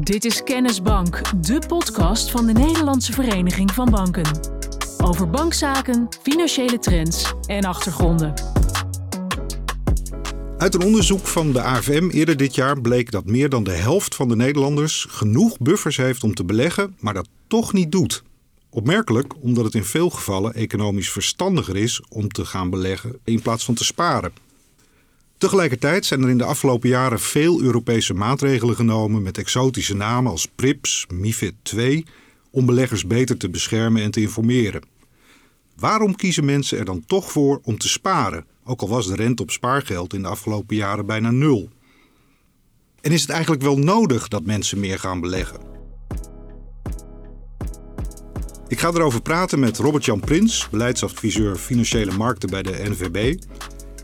Dit is Kennisbank, de podcast van de Nederlandse Vereniging van Banken. Over bankzaken, financiële trends en achtergronden. Uit een onderzoek van de AFM eerder dit jaar bleek dat meer dan de helft van de Nederlanders genoeg buffers heeft om te beleggen, maar dat toch niet doet. Opmerkelijk omdat het in veel gevallen economisch verstandiger is om te gaan beleggen in plaats van te sparen. Tegelijkertijd zijn er in de afgelopen jaren veel Europese maatregelen genomen met exotische namen als PRIPS, MIFID II, om beleggers beter te beschermen en te informeren. Waarom kiezen mensen er dan toch voor om te sparen, ook al was de rente op spaargeld in de afgelopen jaren bijna nul? En is het eigenlijk wel nodig dat mensen meer gaan beleggen? Ik ga erover praten met Robert-Jan Prins, beleidsadviseur financiële markten bij de NVB.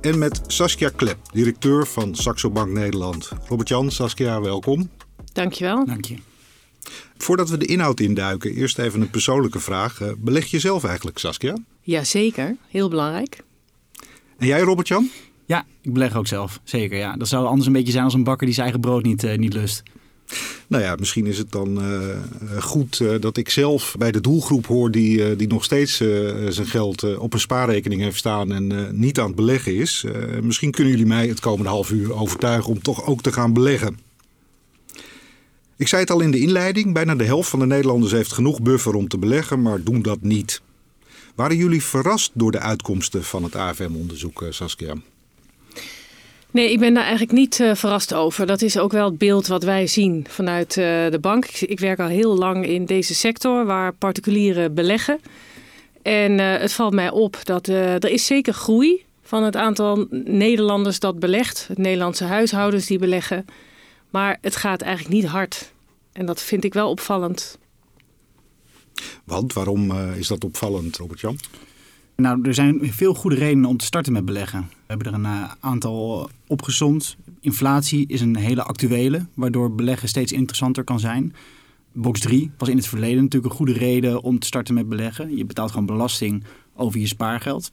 En met Saskia Klep, directeur van Saxo Bank Nederland. Robert-Jan, Saskia, welkom. Dankjewel. Dank je. Voordat we de inhoud induiken, eerst even een persoonlijke vraag. Eh, beleg je zelf eigenlijk, Saskia? Jazeker, heel belangrijk. En jij, Robert-Jan? Ja, ik beleg ook zelf. Zeker, ja. Dat zou anders een beetje zijn als een bakker die zijn eigen brood niet, uh, niet lust. Nou ja, misschien is het dan uh, goed uh, dat ik zelf bij de doelgroep hoor die, uh, die nog steeds zijn geld op een spaarrekening heeft staan en niet aan het beleggen is. misschien kunnen jullie mij het komende half uur overtuigen om toch ook te gaan beleggen. Ik zei het al in de inleiding, bijna de helft van de Nederlanders heeft genoeg buffer om te beleggen, maar doen dat niet. Waren jullie verrast door de uitkomsten van het AFM-onderzoek, Saskia? Nee, ik ben daar eigenlijk niet uh, verrast over. Dat is ook wel het beeld wat wij zien vanuit uh, de bank. Ik, werk al heel lang in deze sector waar particulieren beleggen. En uh, het valt mij op dat er is zeker groei van het aantal Nederlanders dat belegt. Nederlandse huishoudens die beleggen. Maar het gaat eigenlijk niet hard. En dat vind ik wel opvallend. Want waarom is dat opvallend, Robert-Jan? Nou, er zijn veel goede redenen om te starten met beleggen. We hebben er een uh, aantal opgezond. Inflatie is een hele actuele, waardoor beleggen steeds interessanter kan zijn. Box 3 was in het verleden natuurlijk een goede reden om te starten met beleggen. Je betaalt gewoon belasting over je spaargeld.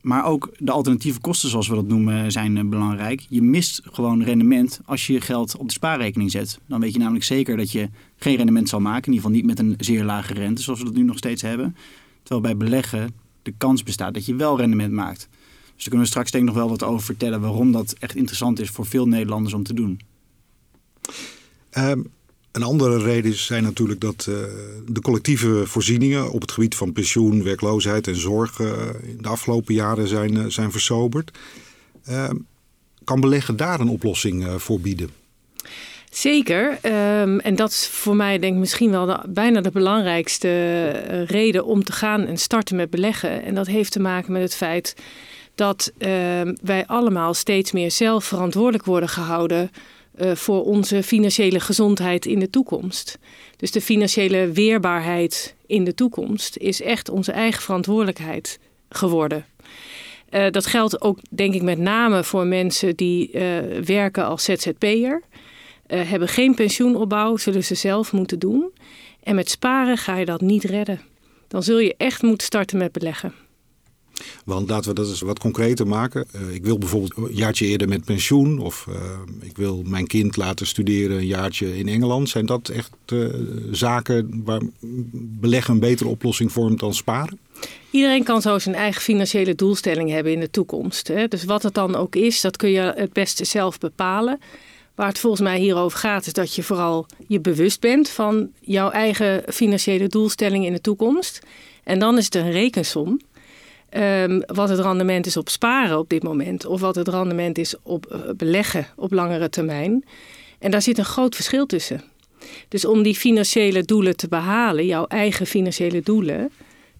Maar ook de alternatieve kosten, zoals we dat noemen, zijn belangrijk. Je mist gewoon rendement als je je geld op de spaarrekening zet. Dan weet je namelijk zeker dat je geen rendement zal maken. In ieder geval niet met een zeer lage rente, zoals we dat nu nog steeds hebben. Terwijl bij beleggen de kans bestaat dat je wel rendement maakt. Dus daar kunnen we straks denk ik nog wel wat over vertellen waarom dat echt interessant is voor veel Nederlanders om te doen. Um, een andere reden zijn natuurlijk dat uh, de collectieve voorzieningen op het gebied van pensioen, werkloosheid en zorg uh, in de afgelopen jaren zijn, uh, zijn versoberd. Ehm, kan beleggen daar een oplossing voor bieden? Zeker. Um, en dat is voor mij denk ik misschien wel bijna de belangrijkste uh, reden om te gaan en starten met beleggen. En dat heeft te maken met het feit dat uh, wij allemaal steeds meer zelf verantwoordelijk worden gehouden uh, voor onze financiële gezondheid in de toekomst. Dus de financiële weerbaarheid in de toekomst is echt onze eigen verantwoordelijkheid geworden. Uh, dat geldt ook, denk ik, met name voor mensen die werken als ZZP'er. Uh, hebben geen pensioenopbouw, zullen ze zelf moeten doen. En met sparen ga je dat niet redden. Dan zul je echt moeten starten met beleggen. Want laten we dat eens wat concreter maken. Uh, ik wil bijvoorbeeld een jaartje eerder met pensioen. Of uh, ik wil mijn kind laten studeren een jaartje in Engeland. Zijn dat echt uh, zaken waar beleggen een betere oplossing vormt dan sparen? Iedereen kan zo zijn eigen financiële doelstelling hebben in de toekomst. Hè? Dus wat het dan ook is, dat kun je het beste zelf bepalen. Waar het volgens mij hierover gaat, is dat je vooral je bewust bent van jouw eigen financiële doelstelling in de toekomst. En dan is het een rekensom. Um, wat het rendement is op sparen op dit moment, of wat het rendement is op uh, beleggen op langere termijn. En daar zit een groot verschil tussen. Dus om die financiële doelen te behalen, jouw eigen financiële doelen,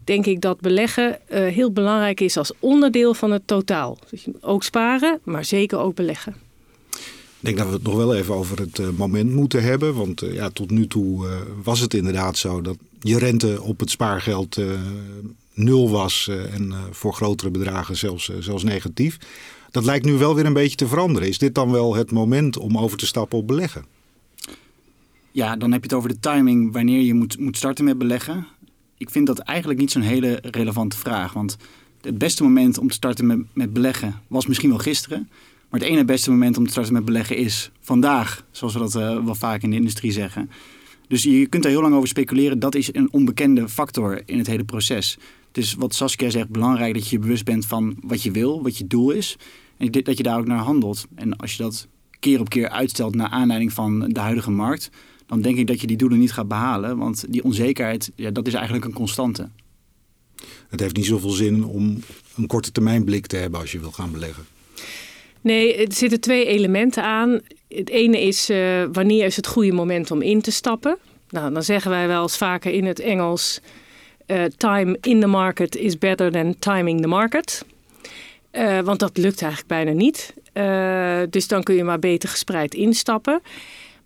denk ik dat beleggen uh, heel belangrijk is als onderdeel van het totaal. Dus ook sparen, maar zeker ook beleggen. Ik denk dat we het nog wel even over het uh, moment moeten hebben. Want uh, ja, tot nu toe uh, was het inderdaad zo dat je rente op het spaargeld nul was. en voor grotere bedragen zelfs, zelfs negatief. Dat lijkt nu wel weer een beetje te veranderen. Is dit dan wel het moment om over te stappen op beleggen? Ja, dan heb je het over de timing wanneer je moet, moet starten met beleggen. Ik vind dat eigenlijk niet zo'n hele relevante vraag. Want het beste moment om te starten met, met beleggen was misschien wel gisteren. Maar het ene beste moment om te starten met beleggen is vandaag, zoals we dat uh, wel vaak in de industrie zeggen. Dus je kunt er heel lang over speculeren. Dat is een onbekende factor in het hele proces. Het is wat Saskia zegt belangrijk dat je je bewust bent van wat je wil, wat je doel is. En dat je daar ook naar handelt. En als je dat keer op keer uitstelt naar aanleiding van de huidige markt, dan denk ik dat je die doelen niet gaat behalen. Want die onzekerheid, ja, dat is eigenlijk een constante. Het heeft niet zoveel zin om een korte termijn blik te hebben als je wil gaan beleggen. Nee, er zitten twee elementen aan. Het ene is uh, wanneer is het goede moment om in te stappen. Nou, dan zeggen wij wel eens vaker in het Engels: uh, time in the market is better than timing the market. Uh, want dat lukt eigenlijk bijna niet. dus dan kun je maar beter gespreid instappen.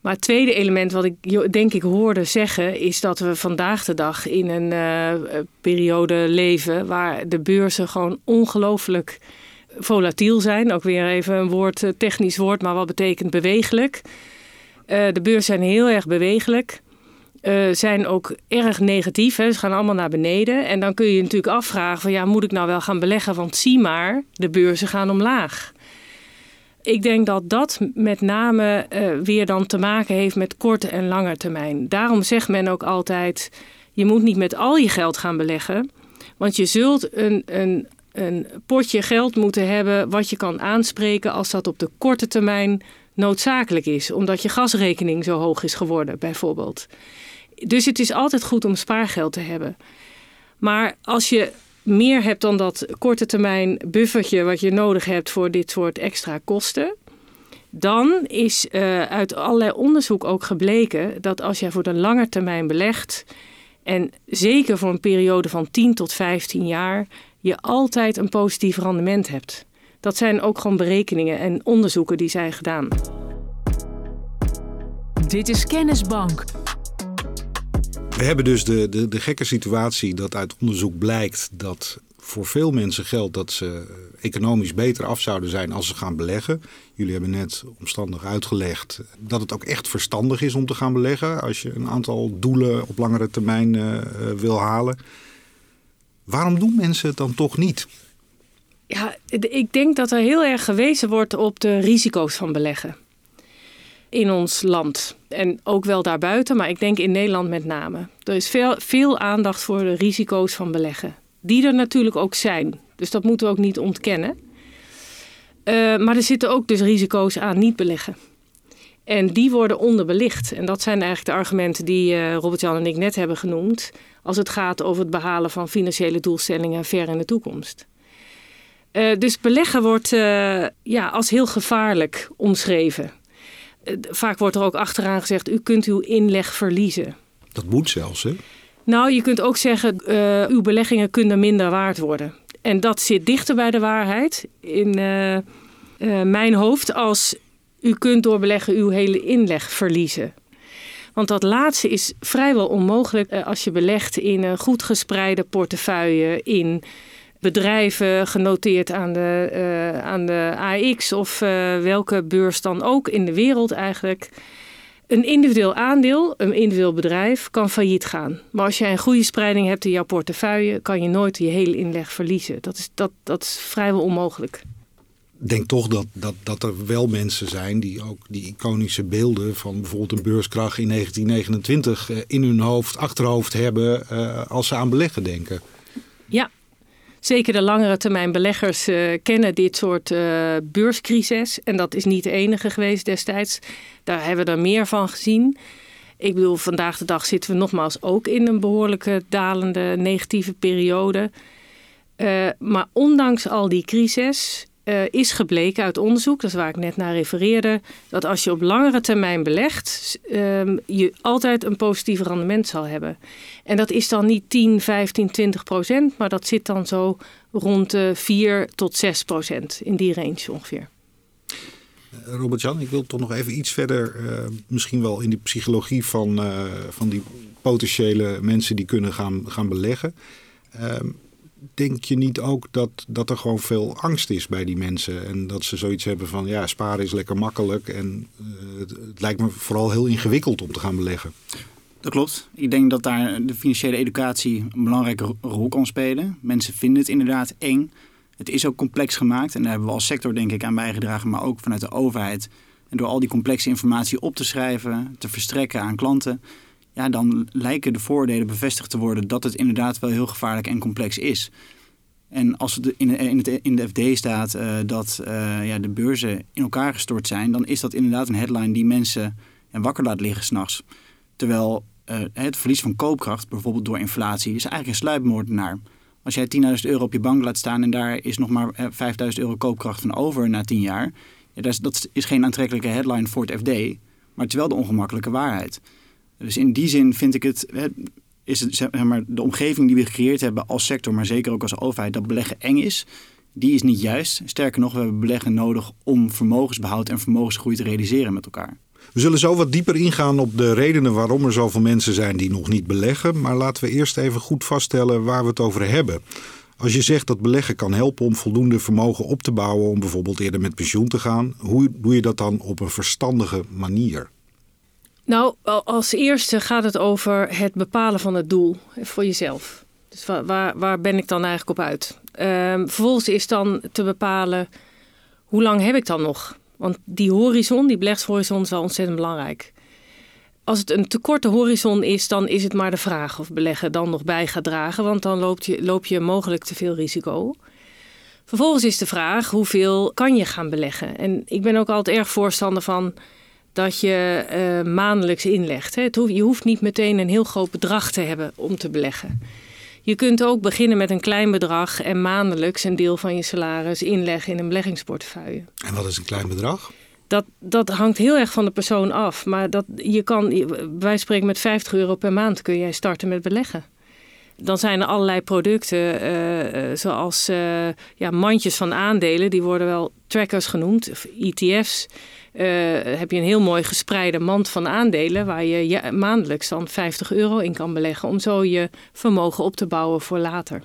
Maar het tweede element wat ik denk ik hoorde zeggen is dat we vandaag de dag in een periode leven waar de beurzen gewoon ongelooflijk volatiel zijn. Ook weer even een woord, technisch woord, maar wat betekent bewegelijk. Uh, de beurzen zijn heel erg bewegelijk. Uh, zijn ook erg negatief. Hè. Ze gaan allemaal naar beneden. En dan kun je je natuurlijk afvragen: van ja, moet ik nou wel gaan beleggen? Want zie maar, de beurzen gaan omlaag. Ik denk dat dat met name weer dan te maken heeft met korte en lange termijn. Daarom zegt men ook altijd: je moet niet met al je geld gaan beleggen. Want je zult een, een, een potje geld moeten hebben wat je kan aanspreken als dat op de korte termijn noodzakelijk is. Omdat je gasrekening zo hoog is geworden, bijvoorbeeld. Dus het is altijd goed om spaargeld te hebben. Maar als je meer hebt dan dat korte termijn buffertje wat je nodig hebt voor dit soort extra kosten. Dan is uh, uit allerlei onderzoek ook gebleken dat als jij voor de lange termijn belegt, en zeker voor een periode van 10 tot 15 jaar, je altijd een positief rendement hebt. Dat zijn ook gewoon berekeningen en onderzoeken die zijn gedaan. Dit is Kennisbank. We hebben dus de, de, de gekke situatie dat uit onderzoek blijkt dat voor veel mensen geldt dat ze economisch beter af zouden zijn als ze gaan beleggen. Jullie hebben net omstandig uitgelegd dat het ook echt verstandig is om te gaan beleggen als je een aantal doelen op langere termijn uh, wil halen. Waarom doen mensen het dan toch niet? Ja, ik denk dat er heel erg gewezen wordt op de risico's van beleggen in ons land. En ook wel daarbuiten, maar ik denk in Nederland met name. Er is veel, veel aandacht voor de risico's van beleggen. Die er natuurlijk ook zijn. Dus dat moeten we ook niet ontkennen. Uh, maar er zitten ook dus risico's aan niet beleggen. En die worden onderbelicht. En dat zijn eigenlijk de argumenten die uh, Robert-Jan en ik net hebben genoemd. Als het gaat over het behalen van financiële doelstellingen ver in de toekomst. Uh, dus beleggen wordt ja, als heel gevaarlijk omschreven. Eh, vaak wordt er ook achteraan gezegd: u kunt uw inleg verliezen. Dat moet zelfs, hè? Nou, je kunt ook zeggen: uw beleggingen kunnen minder waard worden. En dat zit dichter bij de waarheid in mijn hoofd als u kunt door beleggen uw hele inleg verliezen. Want dat laatste is vrijwel onmogelijk als je belegt in een goed gespreide portefeuille, in bedrijven genoteerd aan de, uh, aan de AX of welke beurs dan ook in de wereld eigenlijk. Een individueel aandeel, een individueel bedrijf, kan failliet gaan. Maar als jij een goede spreiding hebt in jouw portefeuille, kan je nooit je hele inleg verliezen. Dat is, dat, dat is vrijwel onmogelijk. Denk toch dat, dat, dat er wel mensen zijn die ook die iconische beelden van bijvoorbeeld een beurskracht in 1929 eh, in hun hoofd, achterhoofd hebben als ze aan beleggen denken. Ja, Zeker de langere termijn beleggers uh, kennen dit soort uh, beurscrisis. En dat is niet de enige geweest destijds. Daar hebben we er meer van gezien. Ik bedoel, vandaag de dag zitten we nogmaals ook in een behoorlijke dalende negatieve periode. Maar ondanks al die crisis uh, is gebleken uit onderzoek, dat is waar ik net naar refereerde, dat als je op langere termijn belegt, uh, je altijd een positief rendement zal hebben. En dat is dan niet 10, 15, 20 procent, maar dat zit dan zo rond de 4 tot 6 procent in die range ongeveer. Eh, Robert-Jan, ik wil toch nog even iets verder, uh, misschien wel in die psychologie van, van die potentiële mensen die kunnen gaan, gaan beleggen. Ehm, denk je niet ook dat, dat er gewoon veel angst is bij die mensen? En dat ze zoiets hebben van, ja, sparen is lekker makkelijk. En uh, het, het, lijkt me vooral heel ingewikkeld om te gaan beleggen. Dat klopt. Ik denk dat daar de financiële educatie een belangrijke rol kan spelen. Mensen vinden het inderdaad eng. Het is ook complex gemaakt en daar hebben we als sector denk ik aan bijgedragen, maar ook vanuit de overheid. En door al die complexe informatie op te schrijven, te verstrekken aan klanten, ja, dan lijken de voordelen bevestigd te worden dat het inderdaad wel heel gevaarlijk en complex is. En als het in, in, in de FD staat uh, dat uh, ja, de beurzen in elkaar gestort zijn, dan is dat inderdaad een headline die mensen en wakker laat liggen s'nachts. Terwijl uh, het verlies van koopkracht, bijvoorbeeld door inflatie, is eigenlijk een sluipmoordenaar. Als jij 10.000 euro op je bank laat staan en daar is nog maar 5.000 euro koopkracht van over na 10 jaar, ja, dat, is, dat is geen aantrekkelijke headline voor het FD, maar het is wel de ongemakkelijke waarheid. Dus in die zin vind ik het, is het zeg maar, de omgeving die we gecreëerd hebben als sector, maar zeker ook als overheid, dat beleggen eng is, die is niet juist. Sterker nog, we hebben beleggen nodig om vermogensbehoud en vermogensgroei te realiseren met elkaar. We zullen zo wat dieper ingaan op de redenen waarom er zoveel mensen zijn die nog niet beleggen. Maar laten we eerst even goed vaststellen waar we het over hebben. Als je zegt dat beleggen kan helpen om voldoende vermogen op te bouwen om bijvoorbeeld eerder met pensioen te gaan, hoe doe je dat dan op een verstandige manier? Nou, als eerste gaat het over het bepalen van het doel voor jezelf. Dus waar, waar ben ik dan eigenlijk op uit? Um, vervolgens is dan te bepalen hoe lang heb ik dan nog? Want die horizon, die beleggshorizon, is wel ontzettend belangrijk. Als het een te korte horizon is, dan is het maar de vraag of beleggen dan nog bij gaat dragen. Want dan loop je, loop je mogelijk te veel risico. Vervolgens is de vraag hoeveel kan je gaan beleggen? En ik ben ook altijd erg voorstander van dat je uh, maandelijks inlegt. Hè. Je hoeft niet meteen een heel groot bedrag te hebben om te beleggen. Je kunt ook beginnen met een klein bedrag en maandelijks een deel van je salaris inleggen in een beleggingsportefeuille. En wat is een klein bedrag? Dat, dat hangt heel erg van de persoon af. Maar dat, je kan, wij spreken met 50 euro per maand kun jij starten met beleggen. Dan zijn er allerlei producten, uh, zoals uh, ja, mandjes van aandelen, die worden wel trackers genoemd, of ETF's. Uh, heb je een heel mooi gespreide mand van aandelen waar je maandelijks dan 50 euro in kan beleggen om zo je vermogen op te bouwen voor later.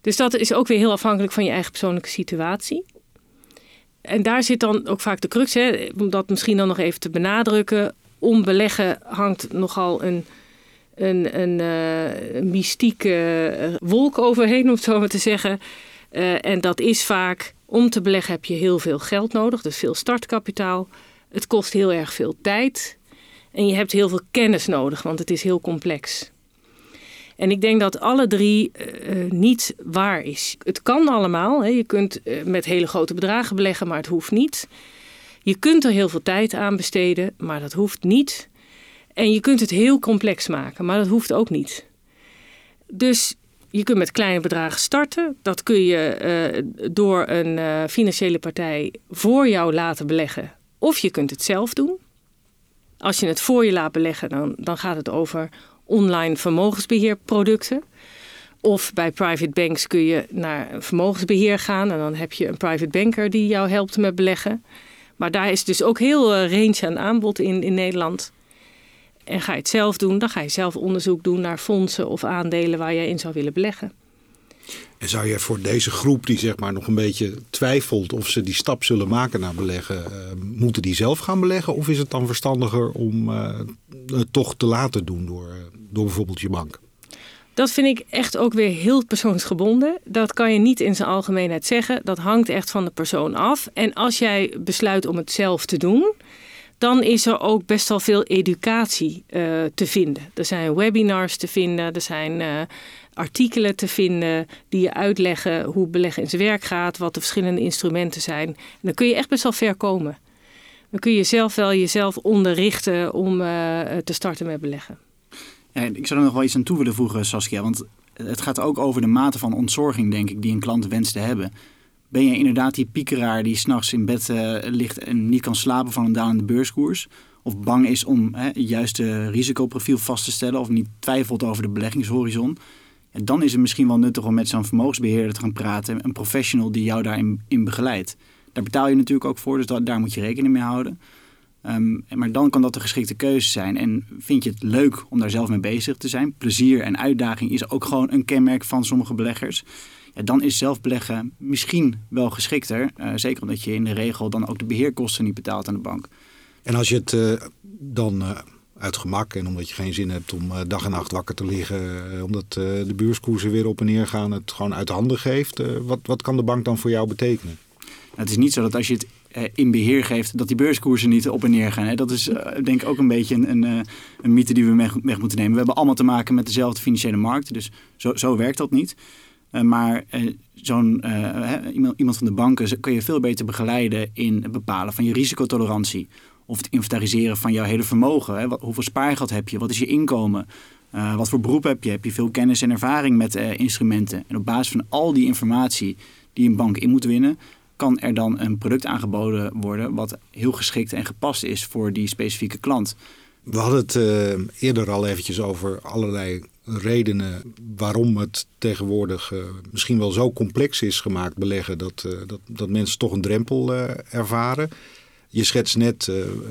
Dus dat is ook weer heel afhankelijk van je eigen persoonlijke situatie. En daar zit dan ook vaak de crux, hè, om dat misschien dan nog even te benadrukken. Om beleggen hangt nogal een, een, een, een mystieke wolk overheen, om het zo maar te zeggen. Uh, en dat is vaak om te beleggen heb je heel veel geld nodig, dus veel startkapitaal. Het kost heel erg veel tijd. En je hebt heel veel kennis nodig, want het is heel complex. En ik denk dat alle drie uh, niet waar is. Het kan allemaal. Hè. Je kunt uh, met hele grote bedragen beleggen, maar het hoeft niet. Je kunt er heel veel tijd aan besteden, maar dat hoeft niet. En je kunt het heel complex maken, maar dat hoeft ook niet. Dus je kunt met kleine bedragen starten. Dat kun je uh, door een uh, financiële partij voor jou laten beleggen. Of je kunt het zelf doen. Als je het voor je laat beleggen, dan, dan gaat het over online vermogensbeheerproducten. Of bij private banks kun je naar vermogensbeheer gaan en dan heb je een private banker die jou helpt met beleggen. Maar daar is dus ook heel uh, range aan aanbod in, in Nederland. En ga je het zelf doen, dan ga je zelf onderzoek doen naar fondsen of aandelen waar je in zou willen beleggen. En zou je voor deze groep die zeg maar nog een beetje twijfelt of ze die stap zullen maken naar beleggen, uh, moeten die zelf gaan beleggen? Of is het dan verstandiger om uh, het toch te laten doen door, door bijvoorbeeld je bank? Dat vind ik echt ook weer heel persoonsgebonden. Dat kan je niet in zijn algemeenheid zeggen. Dat hangt echt van de persoon af. En als jij besluit om het zelf te doen, dan is er ook best wel veel educatie uh, te vinden. Er zijn webinars te vinden, er zijn uh, artikelen te vinden die je uitleggen hoe beleggen in zijn werk gaat, wat de verschillende instrumenten zijn. En dan kun je echt best wel ver komen. Dan kun je zelf wel jezelf onderrichten om uh, te starten met beleggen. Ik zou er nog wel iets aan toe willen voegen, Saskia. Want het gaat ook over de mate van ontzorging, denk ik, die een klant wenst te hebben. Ben je inderdaad die piekeraar die s'nachts in bed uh, ligt en niet kan slapen van een dalende beurskoers? Of bang is om hè, het juiste risicoprofiel vast te stellen of niet twijfelt over de beleggingshorizon? Dan is het misschien wel nuttig om met zo'n vermogensbeheerder te gaan praten. Een professional die jou daarin in begeleidt. Daar betaal je natuurlijk ook voor, dus daar moet je rekening mee houden. Um, maar dan kan dat de geschikte keuze zijn. En vind je het leuk om daar zelf mee bezig te zijn? Plezier en uitdaging is ook gewoon een kenmerk van sommige beleggers dan is zelfbeleggen misschien wel geschikter. Uh, zeker omdat je in de regel dan ook de beheerkosten niet betaalt aan de bank. En als je het uh, dan uh, uit gemak en omdat je geen zin hebt om dag en nacht wakker te liggen, omdat de beurskoersen weer op en neer gaan, het gewoon uit handen geeft. wat, wat kan de bank dan voor jou betekenen? Het is niet zo dat als je het in beheer geeft, dat die beurskoersen niet op en neer gaan. Dat is denk ik ook een beetje een, een, een mythe die we weg, moeten nemen. We hebben allemaal te maken met dezelfde financiële markt, dus zo, zo werkt dat niet. Maar zo'n iemand van de banken kun je veel beter begeleiden in het bepalen van je risicotolerantie. Of het inventariseren van jouw hele vermogen. Hè? hoeveel spaargeld heb je? Wat is je inkomen? Wat voor beroep heb je? Heb je veel kennis en ervaring met instrumenten? En op basis van al die informatie die een bank in moet winnen, kan er dan een product aangeboden worden wat heel geschikt en gepast is voor die specifieke klant. We hadden het uh, eerder al eventjes over allerlei redenen waarom het tegenwoordig misschien wel zo complex is gemaakt beleggen dat, dat, dat mensen toch een drempel ervaren. Je schetst net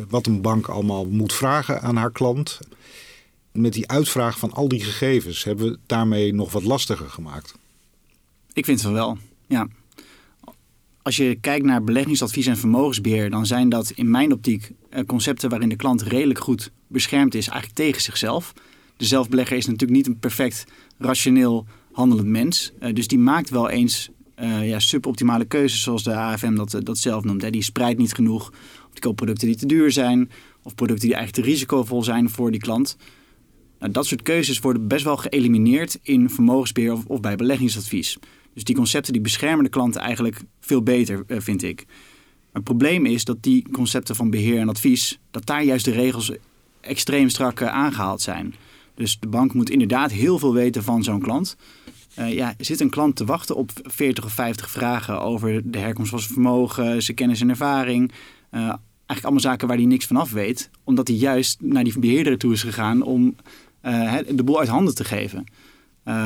wat een bank allemaal moet vragen aan haar klant. Met die uitvraag van al die gegevens hebben we het daarmee nog wat lastiger gemaakt. Ik vind het wel, ja. Als je kijkt naar beleggingsadvies en vermogensbeheer, dan zijn dat in mijn optiek eh, concepten waarin de klant redelijk goed beschermd is, eigenlijk tegen zichzelf. De zelfbelegger is natuurlijk niet een perfect rationeel handelend mens. Uh, dus die maakt wel eens uh, ja, suboptimale keuzes, zoals de AFM dat, dat zelf noemt. Die spreidt niet genoeg. Of die koopt producten die te duur zijn. Of producten die eigenlijk te risicovol zijn voor die klant. Nou, dat soort keuzes worden best wel geëlimineerd in vermogensbeheer of, bij beleggingsadvies. Dus die concepten die beschermen de klanten eigenlijk veel beter, uh, vind ik. het probleem is dat die concepten van beheer en advies, dat daar juist de regels extreem strak uh, aangehaald zijn. Dus de bank moet inderdaad heel veel weten van zo'n klant. Uh, ja, zit een klant te wachten op 40 of 50 vragen over de herkomst van zijn vermogen, zijn kennis en ervaring. Eigenlijk allemaal zaken waar hij niks van af weet, omdat hij juist naar die beheerder toe is gegaan om de boel uit handen te geven.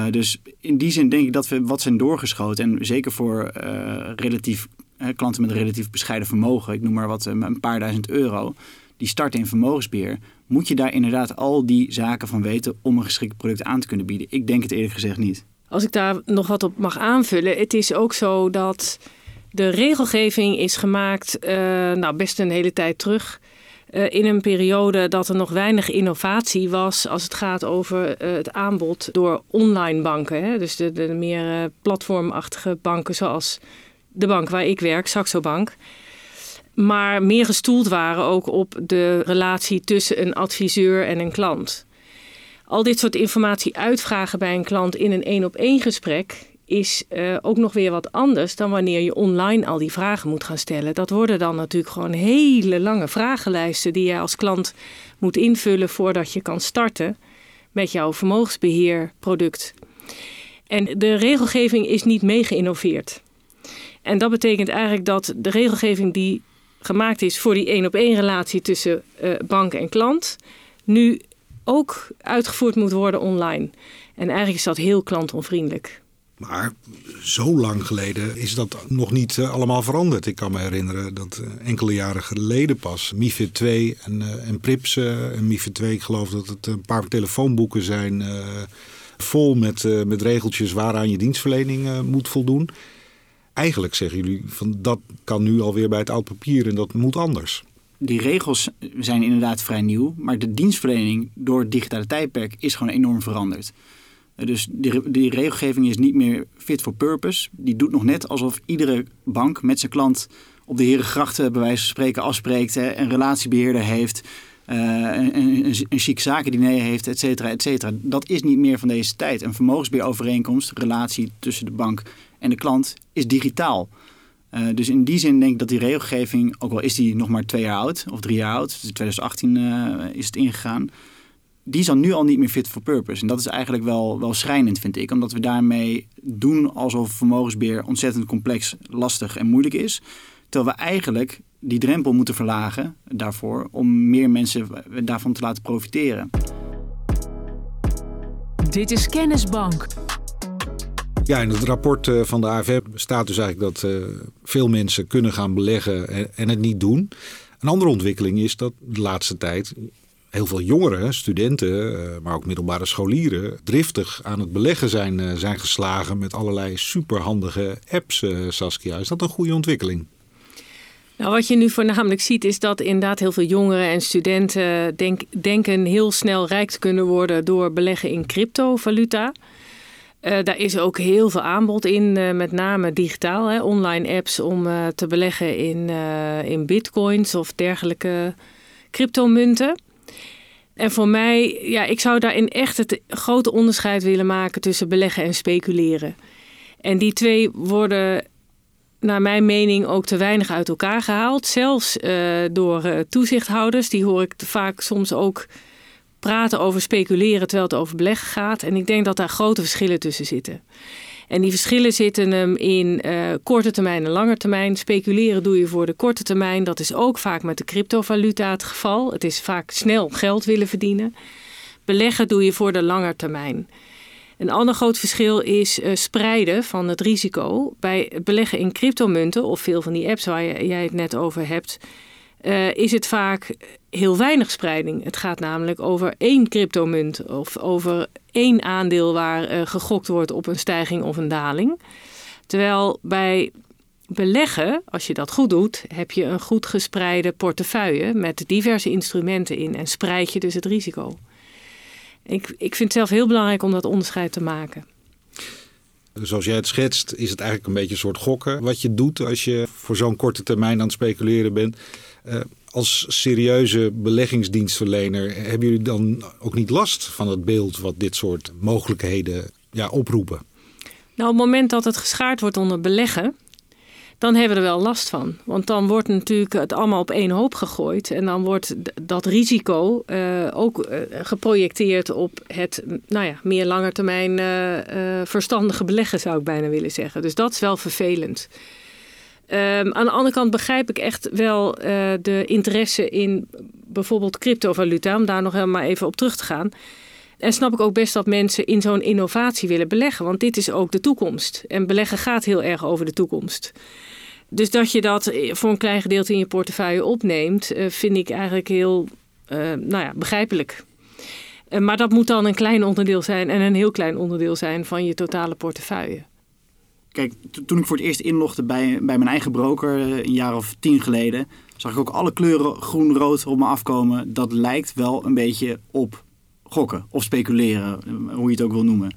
Dus in die zin denk ik dat we wat zijn doorgeschoten. En zeker voor relatief, klanten met relatief bescheiden vermogen, ik noem maar wat, een paar duizend euro, die starten in vermogensbeheer, moet je daar inderdaad al die zaken van weten om een geschikt product aan te kunnen bieden. Ik denk het eerlijk gezegd niet. Als ik daar nog wat op mag aanvullen, het is ook zo dat de regelgeving is gemaakt, nou best een hele tijd terug. Uh, in een periode dat er nog weinig innovatie was als het gaat over uh, het aanbod door online banken. Hè? Dus de, meer platformachtige banken zoals de bank waar ik werk, Saxo Bank. Maar meer gestoeld waren ook op de relatie tussen een adviseur en een klant al dit soort informatie uitvragen bij een klant in een één op één gesprek is uh, ook nog weer wat anders dan wanneer je online al die vragen moet gaan stellen. Dat worden dan natuurlijk gewoon hele lange vragenlijsten die je als klant moet invullen voordat je kan starten met jouw vermogensbeheerproduct. En de regelgeving is niet mee geïnnoveerd. En dat betekent eigenlijk dat de regelgeving die gemaakt is voor die één op één relatie tussen uh, bank en klant, nu ook uitgevoerd moet worden online. En eigenlijk is dat heel klantonvriendelijk. Maar zo lang geleden is dat nog niet uh, allemaal veranderd. Ik kan me herinneren dat uh, enkele jaren geleden pas MIFID 2 en, uh, en PRIPS. en MIFID 2, ik geloof dat het een paar telefoonboeken zijn vol met, met regeltjes waaraan je dienstverlening moet voldoen. Eigenlijk zeggen jullie van dat kan nu alweer bij het oud papier en dat moet anders die regels zijn inderdaad vrij nieuw, maar de dienstverlening door het digitale tijdperk is gewoon enorm veranderd. Eh, dus die, die regelgeving is niet meer fit for purpose. Die doet nog net alsof iedere bank met zijn klant op de Herengrachten bij wijze van spreken afspreekt, hè, een relatiebeheerder heeft, uh, een, een, een chic zakendiner heeft, et cetera, et cetera. Dat is niet meer van deze tijd. Een vermogensbeheerovereenkomst, relatie tussen de bank en de klant, is digitaal. Uh, dus in die zin denk ik dat die regelgeving, ook al is die nog maar twee jaar oud of drie jaar oud, dus in 2018 uh, is het ingegaan, die is dan nu al niet meer fit for purpose. En dat is eigenlijk wel, wel schrijnend, vind ik, omdat we daarmee doen alsof vermogensbeheer ontzettend complex, lastig en moeilijk is. Terwijl we eigenlijk die drempel moeten verlagen daarvoor om meer mensen daarvan te laten profiteren. Dit is Kennisbank. Ja, in het rapport eh, van de AFM staat dus eigenlijk dat uh, veel mensen kunnen gaan beleggen en, het niet doen. Een andere ontwikkeling is dat de laatste tijd heel veel jongeren, studenten, uh, maar ook middelbare scholieren, driftig aan het beleggen zijn, zijn geslagen met allerlei superhandige apps, Saskia. Is dat een goede ontwikkeling? Nou, wat je nu voornamelijk ziet is dat inderdaad heel veel jongeren en studenten denk, denken heel snel rijk te kunnen worden door beleggen in cryptovaluta. Daar is ook heel veel aanbod in, met name digitaal, hè, online apps om te beleggen in, in bitcoins of dergelijke cryptomunten. En voor mij, ja, ik zou daarin echt het grote onderscheid willen maken tussen beleggen en speculeren. En die twee worden naar mijn mening ook te weinig uit elkaar gehaald. Zelfs uh, door uh, toezichthouders. Die hoor ik vaak soms ook praten over speculeren terwijl het over beleggen gaat. En ik denk dat daar grote verschillen tussen zitten. En die verschillen zitten hem in uh, korte termijn en lange termijn. Speculeren doe je voor de korte termijn. Dat is ook vaak met de cryptovaluta het geval. Het is vaak snel geld willen verdienen. Beleggen doe je voor de lange termijn. Een ander groot verschil is uh, spreiden van het risico. Bij beleggen in cryptomunten of veel van die apps waar jij het net over hebt, uh, is het vaak heel weinig spreiding. Het gaat namelijk over één cryptomunt of over één aandeel waar uh, gegokt wordt op een stijging of een daling. Terwijl bij beleggen, als je dat goed doet, heb je een goed gespreide portefeuille met diverse instrumenten in en spreid je dus het risico. Ik, ik vind het zelf heel belangrijk om dat onderscheid te maken. Zoals jij het schetst, is het eigenlijk een beetje een soort gokken wat je doet als je voor zo'n korte termijn aan het speculeren bent. Uh, als serieuze beleggingsdienstverlener hebben jullie dan ook niet last van het beeld wat dit soort mogelijkheden ja, oproepen? Nou, op het moment dat het geschaard wordt onder beleggen, dan hebben we er wel last van. Want dan wordt natuurlijk het allemaal op één hoop gegooid. En dan wordt dat risico uh, ook uh, geprojecteerd op het nou ja, meer langetermijn uh, verstandige beleggen, zou ik bijna willen zeggen. Dus dat is wel vervelend. Um, aan de andere kant begrijp ik echt wel de interesse in bijvoorbeeld cryptovaluta, om daar nog helemaal even op terug te gaan. En snap ik ook best dat mensen in zo'n innovatie willen beleggen, want dit is ook de toekomst. En beleggen gaat heel erg over de toekomst. Dus dat je dat voor een klein gedeelte in je portefeuille opneemt, uh, vind ik eigenlijk heel nou ja, begrijpelijk. Maar dat moet dan een klein onderdeel zijn en een heel klein onderdeel zijn van je totale portefeuille. Kijk, toen ik voor het eerst inlogde bij, bij mijn eigen broker een jaar of tien geleden, zag ik ook alle kleuren groen-rood op me afkomen. Dat lijkt wel een beetje op gokken of speculeren, hoe je het ook wil noemen.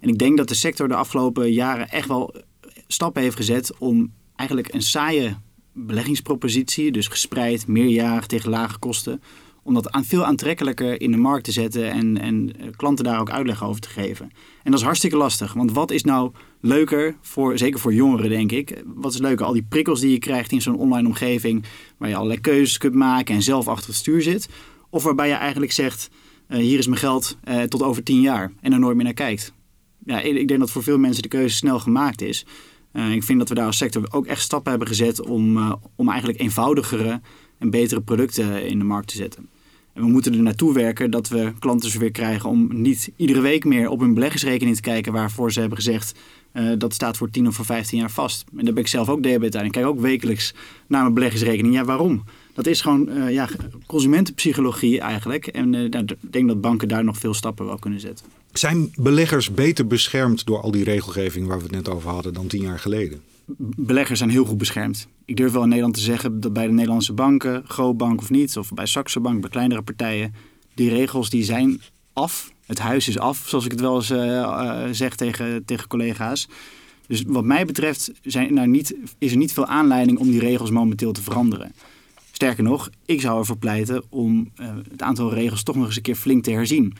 En ik denk dat de sector de afgelopen jaren echt wel stappen heeft gezet om eigenlijk een saaie beleggingspropositie, dus gespreid, meerjarig tegen lage kosten, om dat aan veel aantrekkelijker in de markt te zetten en, en klanten daar ook uitleg over te geven. En dat is hartstikke lastig, want wat is nou leuker, voor, zeker voor jongeren denk ik, wat is leuker? Al die prikkels die je krijgt in zo'n online omgeving, waar je allerlei keuzes kunt maken en zelf achter het stuur zit, of waarbij je eigenlijk zegt, uh, hier is mijn geld uh, tot over tien jaar en er nooit meer naar kijkt. Ja, ik denk dat voor veel mensen de keuze snel gemaakt is. Ik vind dat we daar als sector ook echt stappen hebben gezet om, om eigenlijk eenvoudigere en betere producten in de markt te zetten. We moeten er naartoe werken dat we klanten zover krijgen om niet iedere week meer op hun beleggersrekening te kijken waarvoor ze hebben gezegd uh, dat staat voor 10 of voor 15 jaar vast. En daar ben ik zelf ook debet aan. Ik kijk ook wekelijks naar mijn beleggersrekening. Ja, waarom? Dat is gewoon ja, consumentenpsychologie eigenlijk. En nou, ik denk dat banken daar nog veel stappen wel kunnen zetten. Zijn beleggers beter beschermd door al die regelgeving waar we het net over hadden dan tien jaar geleden? Beleggers zijn heel goed beschermd. Ik durf wel in Nederland te zeggen dat bij de Nederlandse banken, Grootbank of niet, of bij Saxo Bank, bij kleinere partijen, die regels die zijn af. Het huis is af, zoals ik het wel eens uh, zeg tegen, tegen collega's. Dus wat mij betreft zijn, nou niet, is er niet veel aanleiding om die regels momenteel te veranderen. Sterker nog, ik zou ervoor pleiten om uh, het aantal regels toch nog eens een keer flink te herzien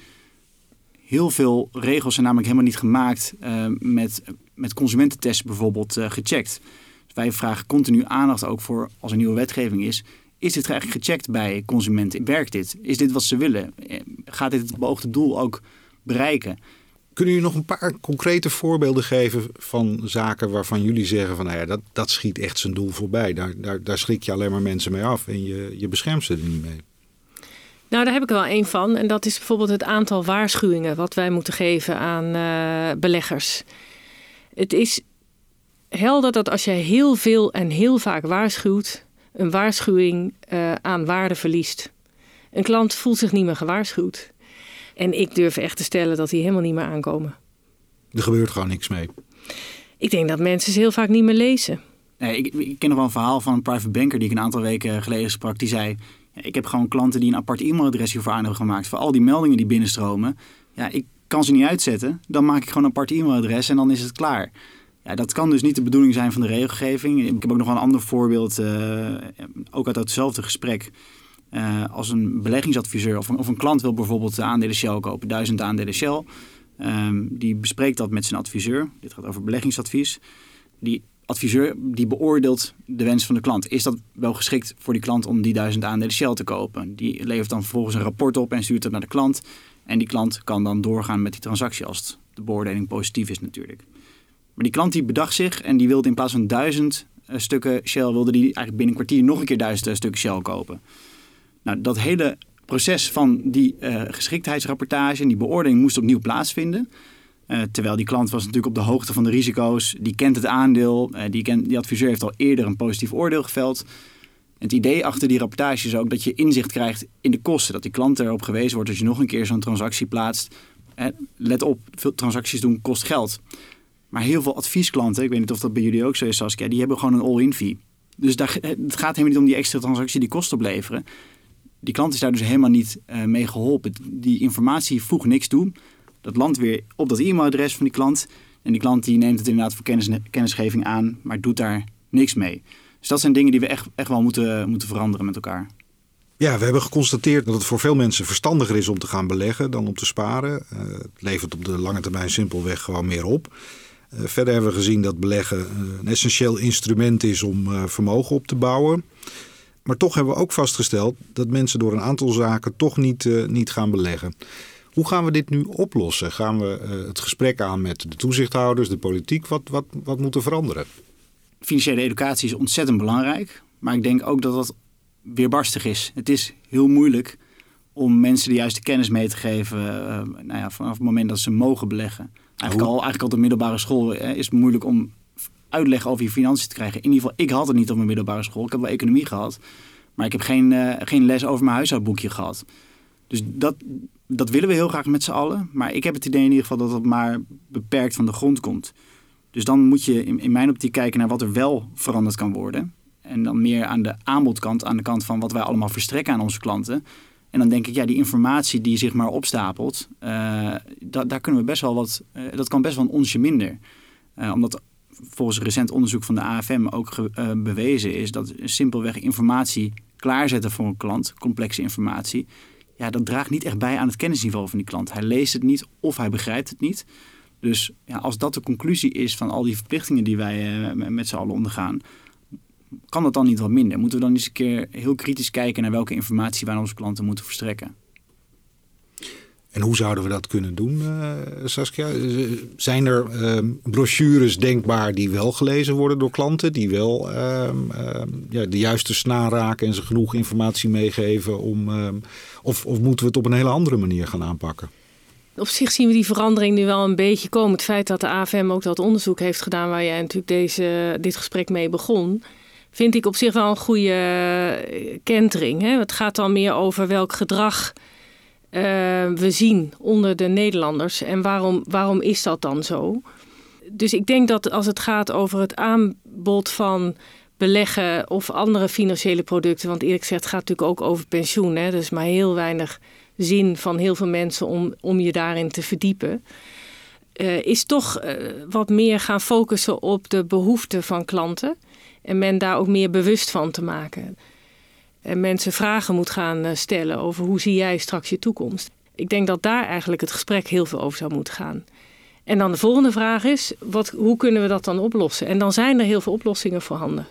heel veel regels zijn namelijk helemaal niet gemaakt uh, met, met consumententests bijvoorbeeld uh, gecheckt. Dus wij vragen continu aandacht ook voor als er nieuwe wetgeving is. Is dit eigenlijk gecheckt bij consumenten? Werkt dit? Is dit wat ze willen? Eh, gaat dit het beoogde doel ook bereiken? Kunnen jullie nog een paar concrete voorbeelden geven van zaken waarvan jullie zeggen van nou ja, dat, dat schiet echt zijn doel voorbij. Daar, daar, daar schrik je alleen maar mensen mee af en je, je beschermt ze er niet mee. Nou, daar heb ik er wel één van. En dat is bijvoorbeeld het aantal waarschuwingen wat wij moeten geven aan uh, beleggers. Het is helder dat als je heel veel en heel vaak waarschuwt, een waarschuwing uh, aan waarde verliest. Een klant voelt zich niet meer gewaarschuwd. En ik durf echt te stellen dat die helemaal niet meer aankomen. Er gebeurt gewoon niks mee. Ik denk dat mensen ze heel vaak niet meer lezen. Nee, ik, ik, ken nog wel een verhaal van een private banker die ik een aantal weken geleden sprak. Die zei, ik heb gewoon klanten die een apart e-mailadres hiervoor aan hebben gemaakt. Voor al die meldingen die binnenstromen. Ja, ik kan ze niet uitzetten. Dan maak ik gewoon een apart e-mailadres en dan is het klaar. Ja, dat kan dus niet de bedoeling zijn van de regelgeving. Ik heb ook nog wel een ander voorbeeld, uh, ook uit hetzelfde gesprek. Uh, als een beleggingsadviseur of een, of een, klant wil bijvoorbeeld aandelen Shell kopen, duizend aandelen Shell. Um, die bespreekt dat met zijn adviseur. Dit gaat over beleggingsadvies. Die adviseur die beoordeelt de wens van de klant. Is dat wel geschikt voor die klant om die duizend aandelen Shell te kopen? Die levert dan vervolgens een rapport op en stuurt het naar de klant. En die klant kan dan doorgaan met die transactie als de beoordeling positief is natuurlijk. Maar die klant die bedacht zich en die wilde in plaats van duizend uh, stukken Shell, wilde die eigenlijk binnen een kwartier nog een keer duizend uh, stukken Shell kopen. Nou, dat hele proces van die uh, geschiktheidsrapportage en die beoordeling moest opnieuw plaatsvinden. Uh, terwijl die klant was natuurlijk op de hoogte van de risico's. Die kent het aandeel. Uh, die, kent, die adviseur heeft al eerder een positief oordeel geveld. Het idee achter die rapportage is ook dat je inzicht krijgt in de kosten. Dat die klant erop gewezen wordt als je nog een keer zo'n transactie plaatst. Let op, veel transacties doen kost geld. Maar heel veel adviesklanten, ik weet niet of dat bij jullie ook zo is Saskia, die hebben gewoon een all-in fee. Dus daar, het gaat helemaal niet om die extra transactie die kost opleveren. Die klant is daar dus helemaal niet mee geholpen. Die informatie voegt niks toe dat land weer op dat e-mailadres van die klant. En die klant die neemt het inderdaad voor kennis, kennisgeving aan, maar doet daar niks mee. Dus dat zijn dingen die we echt, echt wel moeten, moeten veranderen met elkaar. Ja, we hebben geconstateerd dat het voor veel mensen verstandiger is om te gaan beleggen dan om te sparen. Uh, het levert op de lange termijn simpelweg gewoon meer op. Uh, verder hebben we gezien dat beleggen een essentieel instrument is om vermogen op te bouwen. Maar toch hebben we ook vastgesteld dat mensen door een aantal zaken toch niet, niet gaan beleggen. Hoe gaan we dit nu oplossen? Gaan we uh, het gesprek aan met de toezichthouders, de politiek? Wat, wat, wat moet er veranderen? Financiële educatie is ontzettend belangrijk. Maar ik denk ook dat dat weerbarstig is. Het is heel moeilijk om mensen de juiste kennis mee te geven. Uh, nou ja, vanaf het moment dat ze mogen beleggen. Eigenlijk, al, eigenlijk al de middelbare school is het moeilijk om uitleg over je financiën te krijgen. In ieder geval, ik had het niet op mijn middelbare school. Ik heb wel economie gehad. Maar ik heb geen, uh, geen les over mijn huishoudboekje gehad. Dus dat, dat willen we heel graag met z'n allen. Maar ik heb het idee in ieder geval dat het maar beperkt van de grond komt. Dus dan moet je in, in mijn optiek kijken naar wat er wel veranderd kan worden. En dan meer aan de aanbodkant, aan de kant van wat wij allemaal verstrekken aan onze klanten. En dan denk ik, ja, die informatie die zich maar opstapelt, da daar kunnen we best wel wat, uh, dat kan best wel een onsje minder. Uh, omdat volgens recent onderzoek van de AFM ook bewezen is dat simpelweg informatie klaarzetten voor een klant, complexe informatie, ja, dat draagt niet echt bij aan het kennisniveau van die klant. Hij leest het niet of hij begrijpt het niet. Dus ja, als dat de conclusie is van al die verplichtingen die wij uh, met z'n allen ondergaan, kan dat dan niet wat minder? Moeten we dan eens een keer heel kritisch kijken naar welke informatie wij aan onze klanten moeten verstrekken? En hoe zouden we dat kunnen doen, uh, Saskia? Zijn er uh, brochures denkbaar die wel gelezen worden door klanten, die wel uh, ja, de juiste snaar raken en ze genoeg informatie meegeven om, ehm, of, of moeten we het op een hele andere manier gaan aanpakken? Op zich zien we die verandering nu wel een beetje komen. Het feit dat de AFM ook dat onderzoek heeft gedaan waar jij natuurlijk deze, dit gesprek mee begon, vind ik op zich wel een goede eh, kentering. Hè? Het gaat dan meer over welk gedrag uh, we zien onder de Nederlanders. En waarom, waarom is dat dan zo? Dus ik denk dat als het gaat over het aanbod van beleggen of andere financiële producten, want eerlijk gezegd gaat natuurlijk ook over pensioen. Hè? Er is maar heel weinig zin van heel veel mensen om, om je daarin te verdiepen. Uh, is toch uh, wat meer gaan focussen op de behoeften van klanten. En men daar ook meer bewust van te maken en mensen vragen moet gaan eh, stellen over hoe zie jij straks je toekomst. Ik denk dat daar eigenlijk het gesprek heel veel over zou moeten gaan. En dan de volgende vraag is, wat, hoe kunnen we dat dan oplossen? En dan zijn er heel veel oplossingen voorhanden.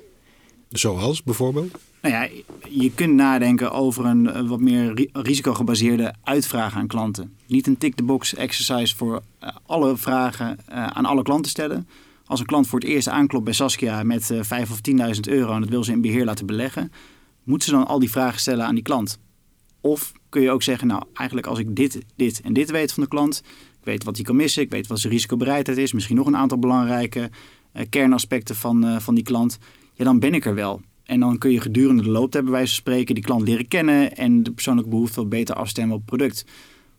Zoals bijvoorbeeld? Nou ja, je kunt nadenken over een eh, wat meer risicogebaseerde uitvraag aan klanten. Niet een tick-the-box exercise voor eh, alle vragen aan alle klanten stellen. Als een klant voor het eerst aanklopt bij Saskia met 5 of 10.000 euro en dat wil ze in beheer laten beleggen, Moeten ze dan al die vragen stellen aan die klant? Of kun je ook zeggen, nou eigenlijk als ik dit, dit en dit weet van de klant, ik weet wat hij kan missen, ik weet wat zijn risicobereidheid is, misschien nog een aantal belangrijke uh, kernaspecten van, uh, van die klant, ja dan ben ik er wel. En dan kun je gedurende de looptijd bij wijze van spreken die klant leren kennen en de persoonlijke behoefte wat beter afstemmen op het product.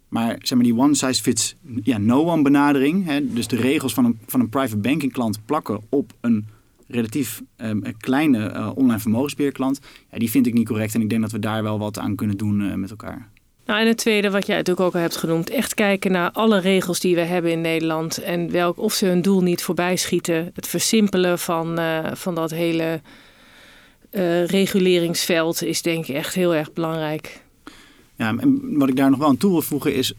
Maar zeg maar die one size fits ja, no one benadering, hè, dus de regels van een, van een private banking klant plakken op een relatief um, kleine uh, online vermogensbeheerklant, ja, die vind ik niet correct. En ik denk dat we daar wel wat aan kunnen doen uh, met elkaar. Nou, en het tweede, wat jij natuurlijk ook al hebt genoemd, echt kijken naar alle regels die we hebben in Nederland en welk, of ze hun doel niet voorbij schieten. Het versimpelen van, uh, van dat hele reguleringsveld is denk ik echt heel erg belangrijk. Ja, en wat ik daar nog wel aan toe wil voegen is,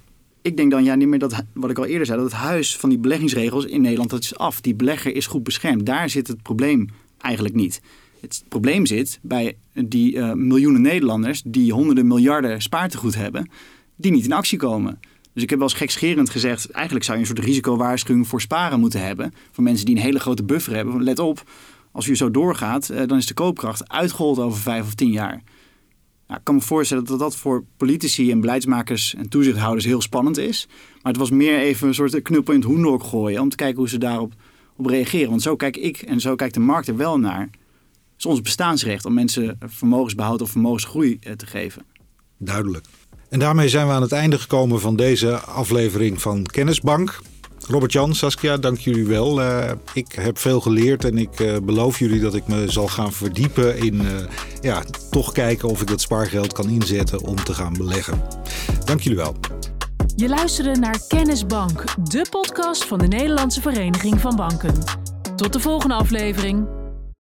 ik denk dan ja niet meer dat, wat ik al eerder zei, dat het huis van die beleggingsregels in Nederland, dat is af. Die belegger is goed beschermd. Daar zit het probleem eigenlijk niet. Het probleem zit bij die uh, miljoenen Nederlanders die honderden miljarden spaartegoed hebben, die niet in actie komen. Dus ik heb wel eens gekscherend gezegd, eigenlijk zou je een soort risicowaarschuwing voor sparen moeten hebben. Voor mensen die een hele grote buffer hebben. Let op, als u zo doorgaat, uh, dan is de koopkracht uitgehold over vijf of tien jaar. Nou, ik kan me voorstellen dat dat voor politici en beleidsmakers en toezichthouders heel spannend is. Maar het was meer even een soort knuppel in het hoendok gooien om te kijken hoe ze daarop op reageren. Want zo kijk ik en zo kijkt de markt er wel naar. Het is ons bestaansrecht om mensen vermogensbehoud of vermogensgroei eh, te geven. Duidelijk. En daarmee zijn we aan het einde gekomen van deze aflevering van Kennisbank. Robert-Jan, Saskia, dank jullie wel. Uh, ik heb veel geleerd en ik uh, beloof jullie dat ik me zal gaan verdiepen in uh, ja, toch kijken of ik dat spaargeld kan inzetten om te gaan beleggen. Dank jullie wel. Je luisterde naar Kennisbank, de podcast van de Nederlandse Vereniging van Banken. Tot de volgende aflevering.